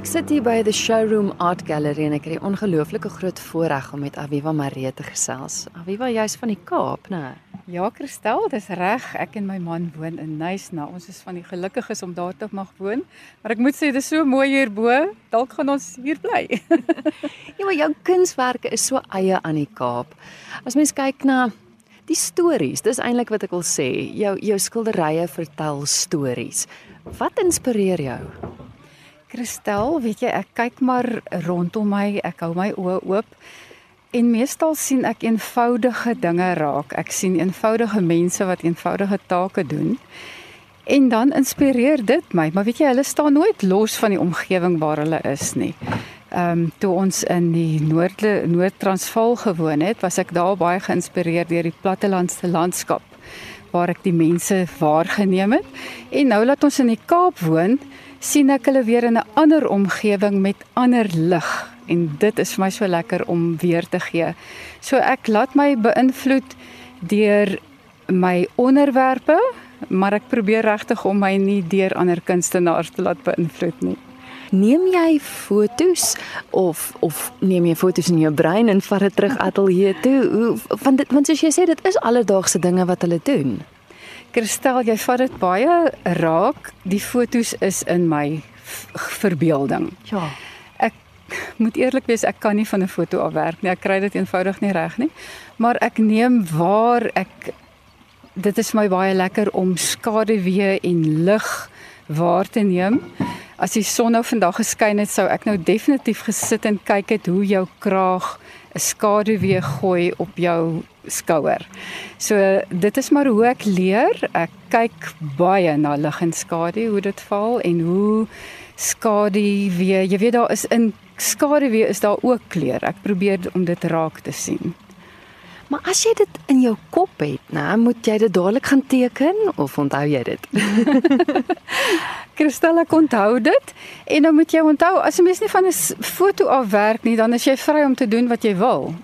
Ek sit hier by the Showroom Art Gallery en ek het die ongelooflike groot voorreg om met Aviva Maree te gesels. Aviva, jy's van die Kaap, né? Ja, Christel, dis reg. Ek en my man woon in Nysna. Ons is van die gelukkiges om daar te mag woon. Maar ek moet sê dis so mooi hierbo. Dalk gaan ons hier bly. ja, maar jou kunswerke is so eie aan die Kaap. As mens kyk na die stories, dis eintlik wat ek wil sê. Jou jou skilderye vertel stories. Wat inspireer jou? Christel, weet jy, ek kyk maar rondom my, ek hou my oë oop. En meestal sien ek eenvoudige dinge raak. Ek sien eenvoudige mense wat eenvoudige take doen. En dan inspireer dit my, maar weet jy, hulle staan nooit los van die omgewing waar hulle is nie. Ehm um, toe ons in die Noorde Noord-Transvaal gewoon het, was ek daar baie geïnspireer deur die plattelandse landskap waar ek die mense waargeneem het. En nou laat ons in die Kaap woon, sien ek hulle weer in 'n ander omgewing met ander lig en dit is vir my so lekker om weer te gee. So ek laat my beïnvloed deur my onderwerpe, maar ek probeer regtig om my nie deur ander kunstenaars te laat beïnvloed nie. Neem jy fotos of of neem jy fotos in jou brein en vat dit terug ateljee toe? Hoe want dit want soos jy sê dit is alledaagse dinge wat hulle doen. Kristel, jy vat dit baie raak. Die fotos is in my verbeelding. Ja. Ek moet eerlik wees, ek kan nie van 'n foto afwerk nie. Ek kry dit eenvoudig nie reg nie. Maar ek neem waar ek dit is my baie lekker om skaduwee en lig waar te neem. As die son nou vandag geskyn het, sou ek nou definitief gesit en kyk het hoe jou kraag 'n skaduwee gooi op jou skouer. So dit is maar hoe ek leer. Ek kyk baie na lig en skadu, hoe dit val en hoe skaduwee, jy weet daar is in skaduwee is daar ook kleur. Ek probeer om dit raak te sien. Maar as jy dit in jou kop het, nou moet jy dit dadelik gaan teken of onthou jy dit? Christella kon onthou dit en dan moet jy onthou as 'n mens nie van 'n foto af werk nie, dan is jy vry om te doen wat jy wil.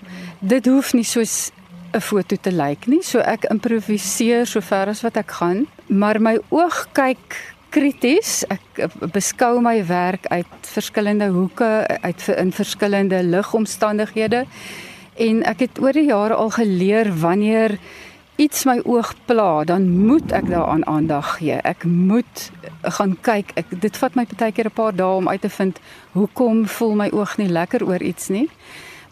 Dit hoef nie soos 'n foto te lyk nie. So ek improviseer sover as wat ek gaan, maar my oog kyk krities. Ek beskou my werk uit verskillende hoeke, uit in verskillende ligomstandighede. En ek het oor die jare al geleer wanneer iets my oog pla, dan moet ek daaraan aandag gee. Ek moet gaan kyk. Ek dit vat my baie keer 'n paar dae om uit te vind hoekom voel my oog nie lekker oor iets nie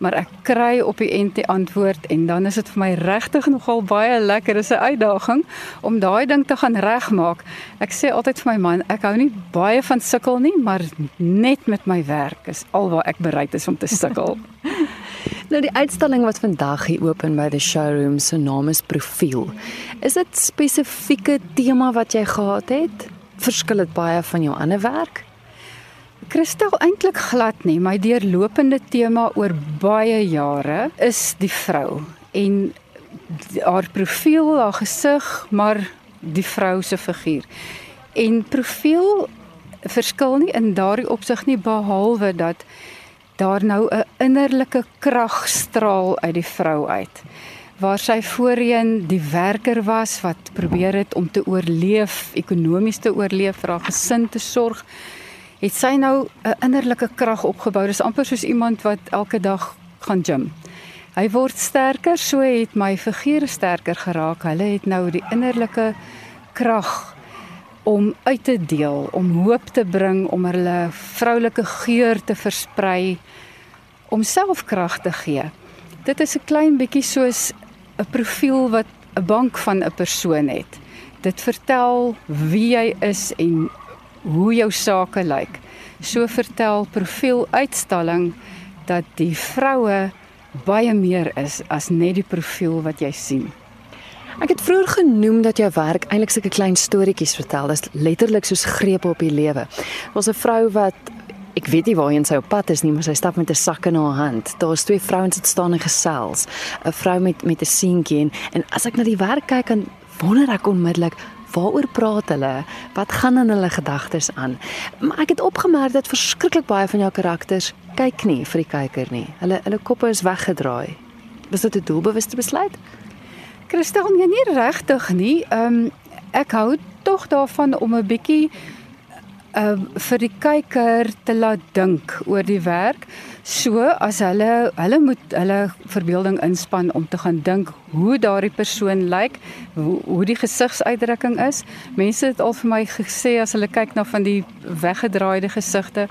maar ek kry op die end die antwoord en dan is dit vir my regtig nogal baie lekker. Dis 'n uitdaging om daai ding te gaan regmaak. Ek sê altyd vir my man, ek hou nie baie van sukkel nie, maar net met my werk is alwaar ek bereid is om te sukkel. nou die uitstalling wat vandag hier open by the showroom se naam is Profiel. Is dit spesifieke tema wat jy gehad het? Verskil dit baie van jou ander werk? Kristel eintlik glad nie. My deurlopende tema oor baie jare is die vrou en haar profiel, haar gesig, maar die vrou se figuur. En profiel verskil nie in daardie opsig nie behalwe dat daar nou 'n innerlike krag straal uit die vrou uit. Waar sy voorheen die werker was wat probeer het om te oorleef, ekonomies te oorleef, vir haar gesin te sorg, het sy nou 'n innerlike krag opgebou. Dis amper soos iemand wat elke dag gaan gym. Hy word sterker, so het my figuur sterker geraak. Hulle het nou die innerlike krag om uit te deel, om hoop te bring, om hulle vroulike geur te versprei, om selfkrag te gee. Dit is 'n klein bietjie soos 'n profiel wat 'n bank van 'n persoon het. Dit vertel wie hy is en hoe jou sake lyk. So vertel profieluitstalling dat die vroue baie meer is as net die profiel wat jy sien. Ek het vroeër genoem dat jou werk eintlik sulke klein storieetjies vertel. Dit is letterlik soos grepe op die lewe. Was 'n vrou wat ek weet nie waarheen sy op pad is nie, maar sy stap met 'n sak in haar hand. Daar's twee vrouens wat staan en gesels. 'n Vrou met met 'n seentjie en, en as ek na die werk kyk en wonder ek onmiddellik waaroor praat hulle? Wat gaan in hulle gedagtes aan? Maar ek het opgemerk dat verskriklik baie van jou karakters kyk nie vir die kyker nie. Hulle hulle koppe is weggedraai. Was dit 'n doelbewuste besluit? Christel, nee, nie regtig nie. Ehm um, ek hou tog daarvan om 'n bietjie uh vir die kyker te laat dink oor die werk. So as hulle hulle moet hulle verbeelding inspann om te gaan dink hoe daardie persoon lyk, hoe, hoe die gesigsuitdrukking is. Mense het al vir my gesê as hulle kyk na van die weggedraaide gesigte,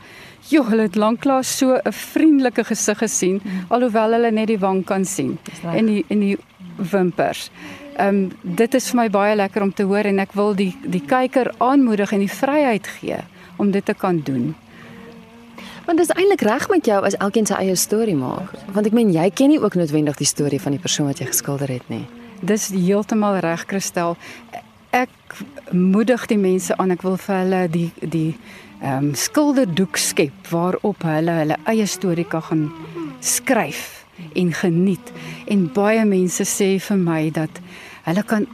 joh, hulle het lanklaas so 'n vriendelike gesig gesien alhoewel hulle net die wang kan sien en die en die wimpers. Ehm um, dit is vir my baie lekker om te hoor en ek wil die die kyker aanmoedig en die vryheid gee om dit te kan doen. Want dit is eintlik reg met jou as elkeen sy eie storie maak. Want ek meen jy ken nie ook noodwendig die storie van die persoon wat jy geskilder het nie. Dis heeltemal reg, Christel. Ek moedig die mense aan. Ek wil vir hulle die die ehm um, skilderdoek skep waarop hulle hulle eie storie kan gaan skryf en geniet. En baie mense sê vir my dat hulle kan 'n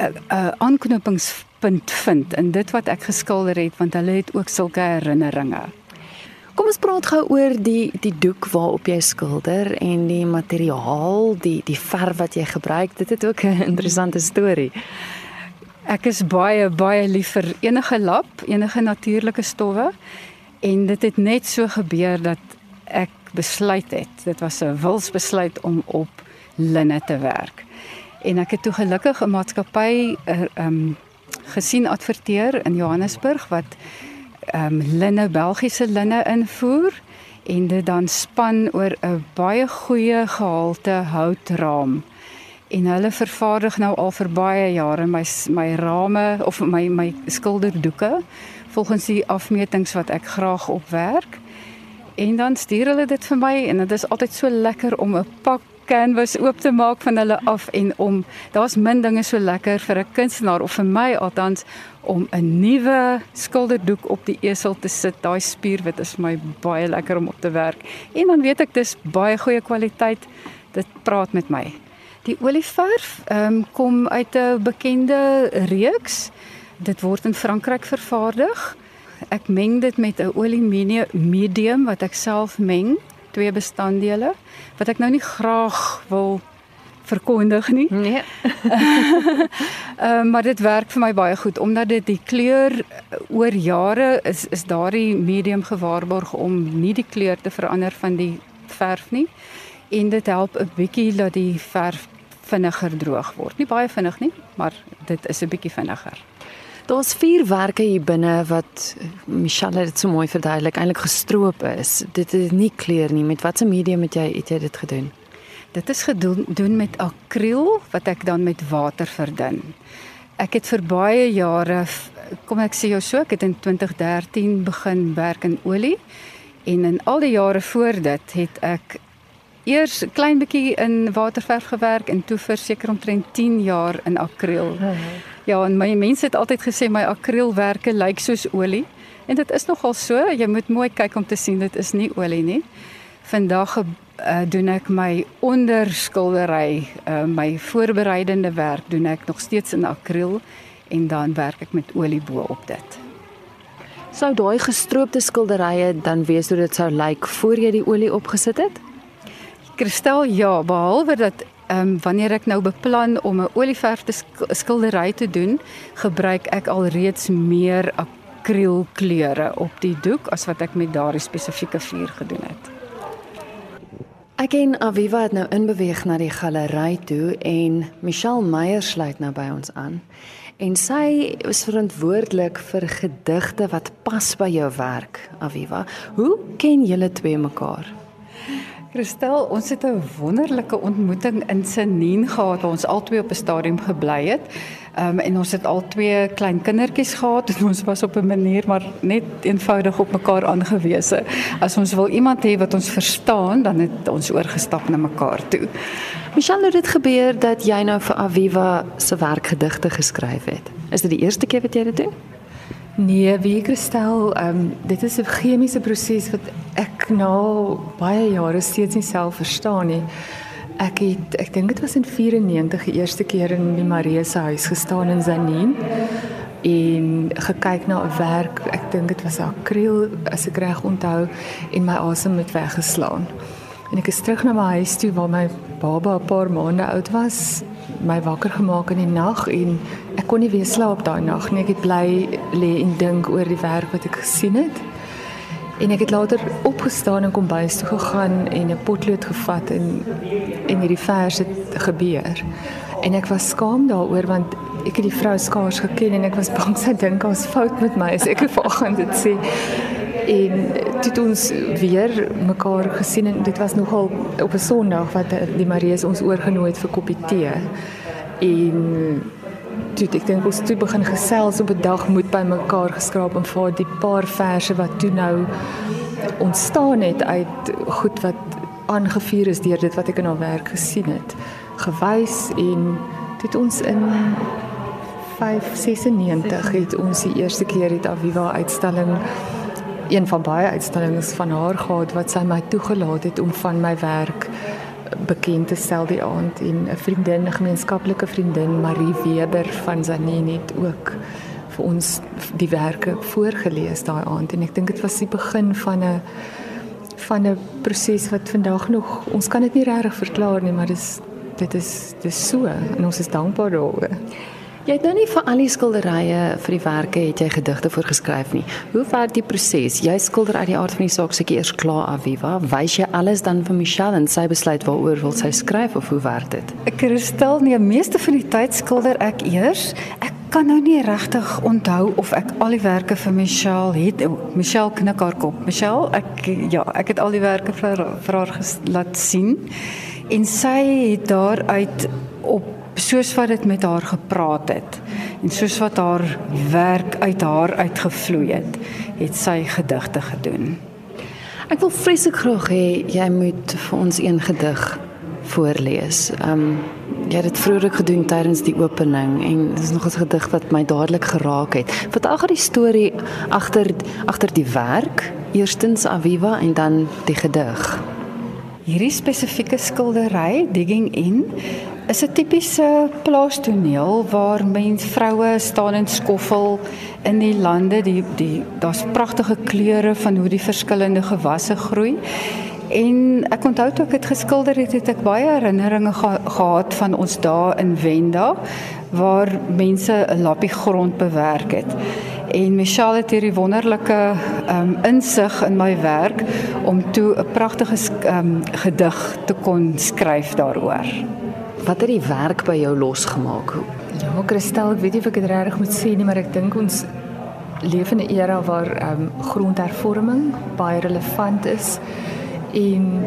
uh, uh, aanknopingspunt vind in dit wat ek geskilder het want hulle het ook sulke herinneringe. Kom ons praat gou oor die die doek waarop jy skilder en die materiaal, die die verf wat jy gebruik. Dit het ook 'n interessante storie. Ek is baie baie lief vir enige lap, enige natuurlike stowwe en dit het net so gebeur dat ek besluit het. Dit was 'n wilsbesluit om op linne te werk. En ek het toe gelukkig 'n maatskappy ehm um, gesien adverteer in Johannesburg wat ehm um, linne Belgiese linne invoer en dit dan span oor 'n baie goeie gehalte houtraam. En hulle vervaardig nou al vir baie jare my my rame of my my skilderdoeke volgens die afmetings wat ek graag opwerk. En dan stuur hulle dit vir my en dit is altyd so lekker om 'n pak canvas oop te maak van hulle af en om daar's min dinge so lekker vir 'n kunstenaar of vir my althans om 'n nuwe skilderdoek op die esel te sit. Daai spierwit is vir my baie lekker om op te werk. En dan weet ek dis baie goeie kwaliteit. Dit praat met my. Die olieverf um, kom uit 'n bekende reeks. Dit word in Frankryk vervaardig. Ek meng dit met 'n olie medium wat ek self meng, twee bestanddele wat ek nou nie graag wil verkondig nie. Nee. Uh, maar dit werk vir my baie goed omdat dit die kleur oor jare is is daardie medium gewaarborg om nie die kleur te verander van die verf nie. En dit help 'n bietjie dat die verf vinniger droog word. Nie baie vinnig nie, maar dit is 'n bietjie vinniger. Daar's vier werke hier binne wat Michelle het so mooi verduidelik, eintlik gestroop is. Dit is nie kleur nie. Met watter medium het jy het jy dit gedoen? Dit is gedoen doen met akriel wat ek dan met water verdun. Ek het vir baie jare kom ek sê jou so, ek het in 2013 begin werk in olie en in al die jare voor dit het ek eers klein bietjie in waterverf gewerk en toe vir seker omtrent 10 jaar in akriel. Ja, en my mense het altyd gesê my akrielwerke lyk soos olie en dit is nogal so. Jy moet mooi kyk om te sien dit is nie olie nie. Vandag uh, doen ek my onderskildery, uh, my voorbereidende werk doen ek nog steeds in akriel en dan werk ek met olie bo op dit. Sou daai gestroopte skilderye dan wees hoe dit sou lyk voor jy die olie opgesit het? Kristel, ja, behalwe dat ehm um, wanneer ek nou beplan om 'n olieverfde skildery te doen, gebruik ek alreeds meer akrielkleure op die doek as wat ek met daardie spesifieke vuur gedoen het. Ek en Aviva het nou inbeweeg na die galery toe en Michelle Meyer sluit nou by ons aan. En sy is verantwoordelik vir gedigte wat pas by jou werk, Aviva. Hoe ken julle twee mekaar? Christel, ons het 'n wonderlike ontmoeting in Senien gehad waar ons albei op 'n stadium gebly het. Ehm um, en ons het al twee klein kindertjies gehad en ons was op 'n manier maar net eenvoudig op mekaar aangewese. As ons wil iemand hê wat ons verstaan, dan het ons oorgestap na mekaar toe. Michelle, het dit gebeur dat jy nou vir Aviva se werkgedigte geskryf het? Is dit die eerste keer wat jy dit doen? Nee, wie kristal, ehm um, dit is 'n chemiese proses wat ek nou baie jare steeds nie self verstaan nie. Ek het ek dink dit was in 94 die eerste keer in die Marie se huis gestaan in Zanin en gekyk na 'n werk. Ek dink dit was akriel as ek reg onthou en my asem het weggeslaan. En ek is terug na my huis toe waar my baba 'n paar maande oud was my wakker gemaak in die nag en ek kon nie weer slaap daai nag nie. Ek het bly lê en dink oor die werk wat ek gesien het. En ek het later opgestaan en kom bys toe gegaan en 'n potlood gevat en en hierdie vers het gebeur. En ek was skaam daaroor want ek het die vrou skaars geken en ek was bang sy dink ons fout met my as ek gaan dit sê. En dit ons weer mekaar gesien en dit was nogal op 'n Sondag wat die Marius ons oorgenooi het vir koppie tee. En toe ek dink ons toe begin gesels op 'n dag moet by mekaar geskraap en vir die paar verse wat toe nou ontstaan het uit goed wat aangevuur is deur dit wat ek in haar werk gesien het gewys en dit ons in 596 het ons die eerste keer het Aviva uitstalling een van baie uitstallings van haar gehad wat sy my toegelaat het om van my werk bekend te stel die aand. En 'n vriendin, 'n gemeenskaplike vriendin, Marie Weber van Zanini het ook vir ons diewerke voorgeles daai aand. En ek dink dit was die begin van 'n van 'n proses wat vandag nog ons kan dit nie regtig verklaar nie, maar dit is dis so. En ons is dankbaar daaroor. Jy het nou nie vir al die skilderye vir die werke het jy gedigte voorgeskryf nie. Hoe werk die proses? Jy skilder uit die aard van die saak seker eers klaar af waar wys jy alles dan vir Michelle en sy besluit waaroor wil sy skryf of hoe werk dit? Ek stel nie meeste van die tyd skilder ek eers. Ek kan nou nie regtig onthou of ek al die werke vir Michelle het. Michelle knik haar kop. Michelle, ek ja, ek het al die werke vir, vir haar laat sien en sy het daaruit op soos wat dit met haar gepraat het en soos wat haar werk uit haar uitgevloei het, het sy gedigte gedoen. Ek wil vreeslik graag hê jy moet vir ons een gedig voorlees. Um jy het dit vroeër gedoen tydens die opening en dit is nog 'n gedig wat my dadelik geraak het. Vertel gou die storie agter agter die werk, eerstens Aviva en dan die gedig. Hierdie spesifieke skildery, Digging In, is 'n tipiese plaastoneel waar mens vroue staan en skoffel in die lande die die daar's pragtige kleure van hoe die verskillende gewasse groei. En ek onthou toe ek dit geskilder het, het ek baie herinneringe ge gehad van ons dae in Wenda waar mense 'n lappie grond bewerk het. En Michelle het hierdie wonderlike um, insig in my werk om toe 'n pragtige um, gedig te kon skryf daaroor. Wat het die werk by jou losgemaak? Ja, Christel, ek weet nie of ek dit regtig moet sê nie, maar ek dink ons leef in 'n era waar ehm um, grondhervorming baie relevant is en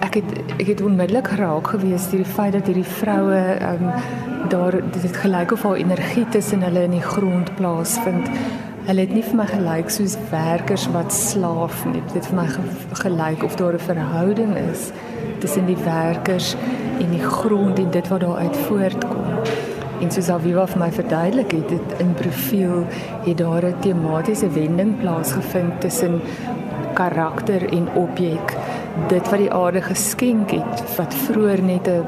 ek het ek het onmiddellik geraak gewees deur die feit dat hierdie vroue ehm um, daar dit het gelyk of haar energie tussen hulle in die grond plaasvind. Hulle het nie vir my gelyk soos werkers wat slaaf nie. Dit het vir my gelyk of daar 'n verhouding is tussen die werkers en die grond en dit wat daar uit voortkom. En soos Aviva vir my verduidelik het, dit in profiel het daar 'n tematiese wending plaasgevind tussen karakter en objek. Dit wat die aarde geskenk het, wat vroeër net 'n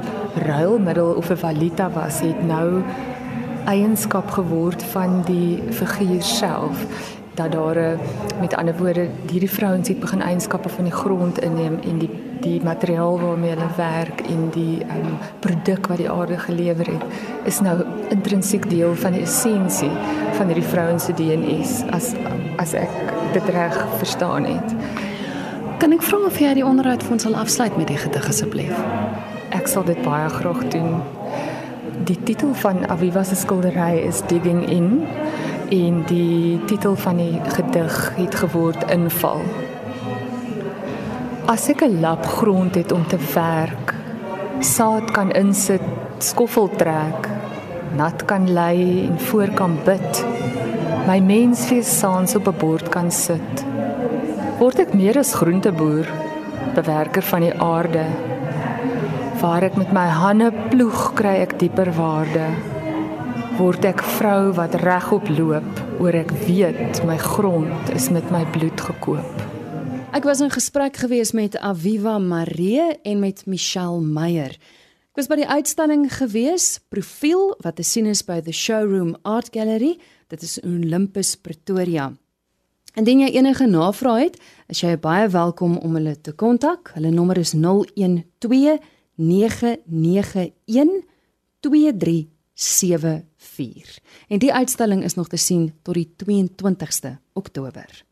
ruilmiddel of 'n valuta was, het nou eienskap geword van die figuur self dat daar met ander woorde hierdie vrouens het begin eienskappe van die grond inneem en die die materiaal waarmee hulle werk en die um, produk wat die aarde gelewer het is nou intrinsiek deel van die essensie van hierdie vrouens se DNS as as ek dit reg verstaan het. Kan ek vra of jy die onderhoud vir ons sal afsluit met die gedig asseblief? Ek sal dit baie graag doen. Die titel van Aviva se skildery is Digging In en die titel van die gedig het geword Inval. As ek 'n lap grond het om te werk, saad kan insit, skoffel trek, nat kan lê en voor kan bid, my menswees saans op 'n bord kan sit. Word ek meer as groenteboer, bewerker van die aarde. Waar ek met my hande ploeg, kry ek dieper waarde. Word ek vrou wat regop loop, oor ek weet my grond is met my bloed gekoop. Ek was in gesprek gewees met Aviva Maree en met Michelle Meyer. Ek was by die uitstalling gewees, Profiel wat te sien is by the Showroom Art Gallery. Dit is in Olympus Pretoria. Indien jy enige navrae het, is jy baie welkom om hulle te kontak. Hulle nommer is 012 991 2374. En die uitstalling is nog te sien tot die 22ste Oktober.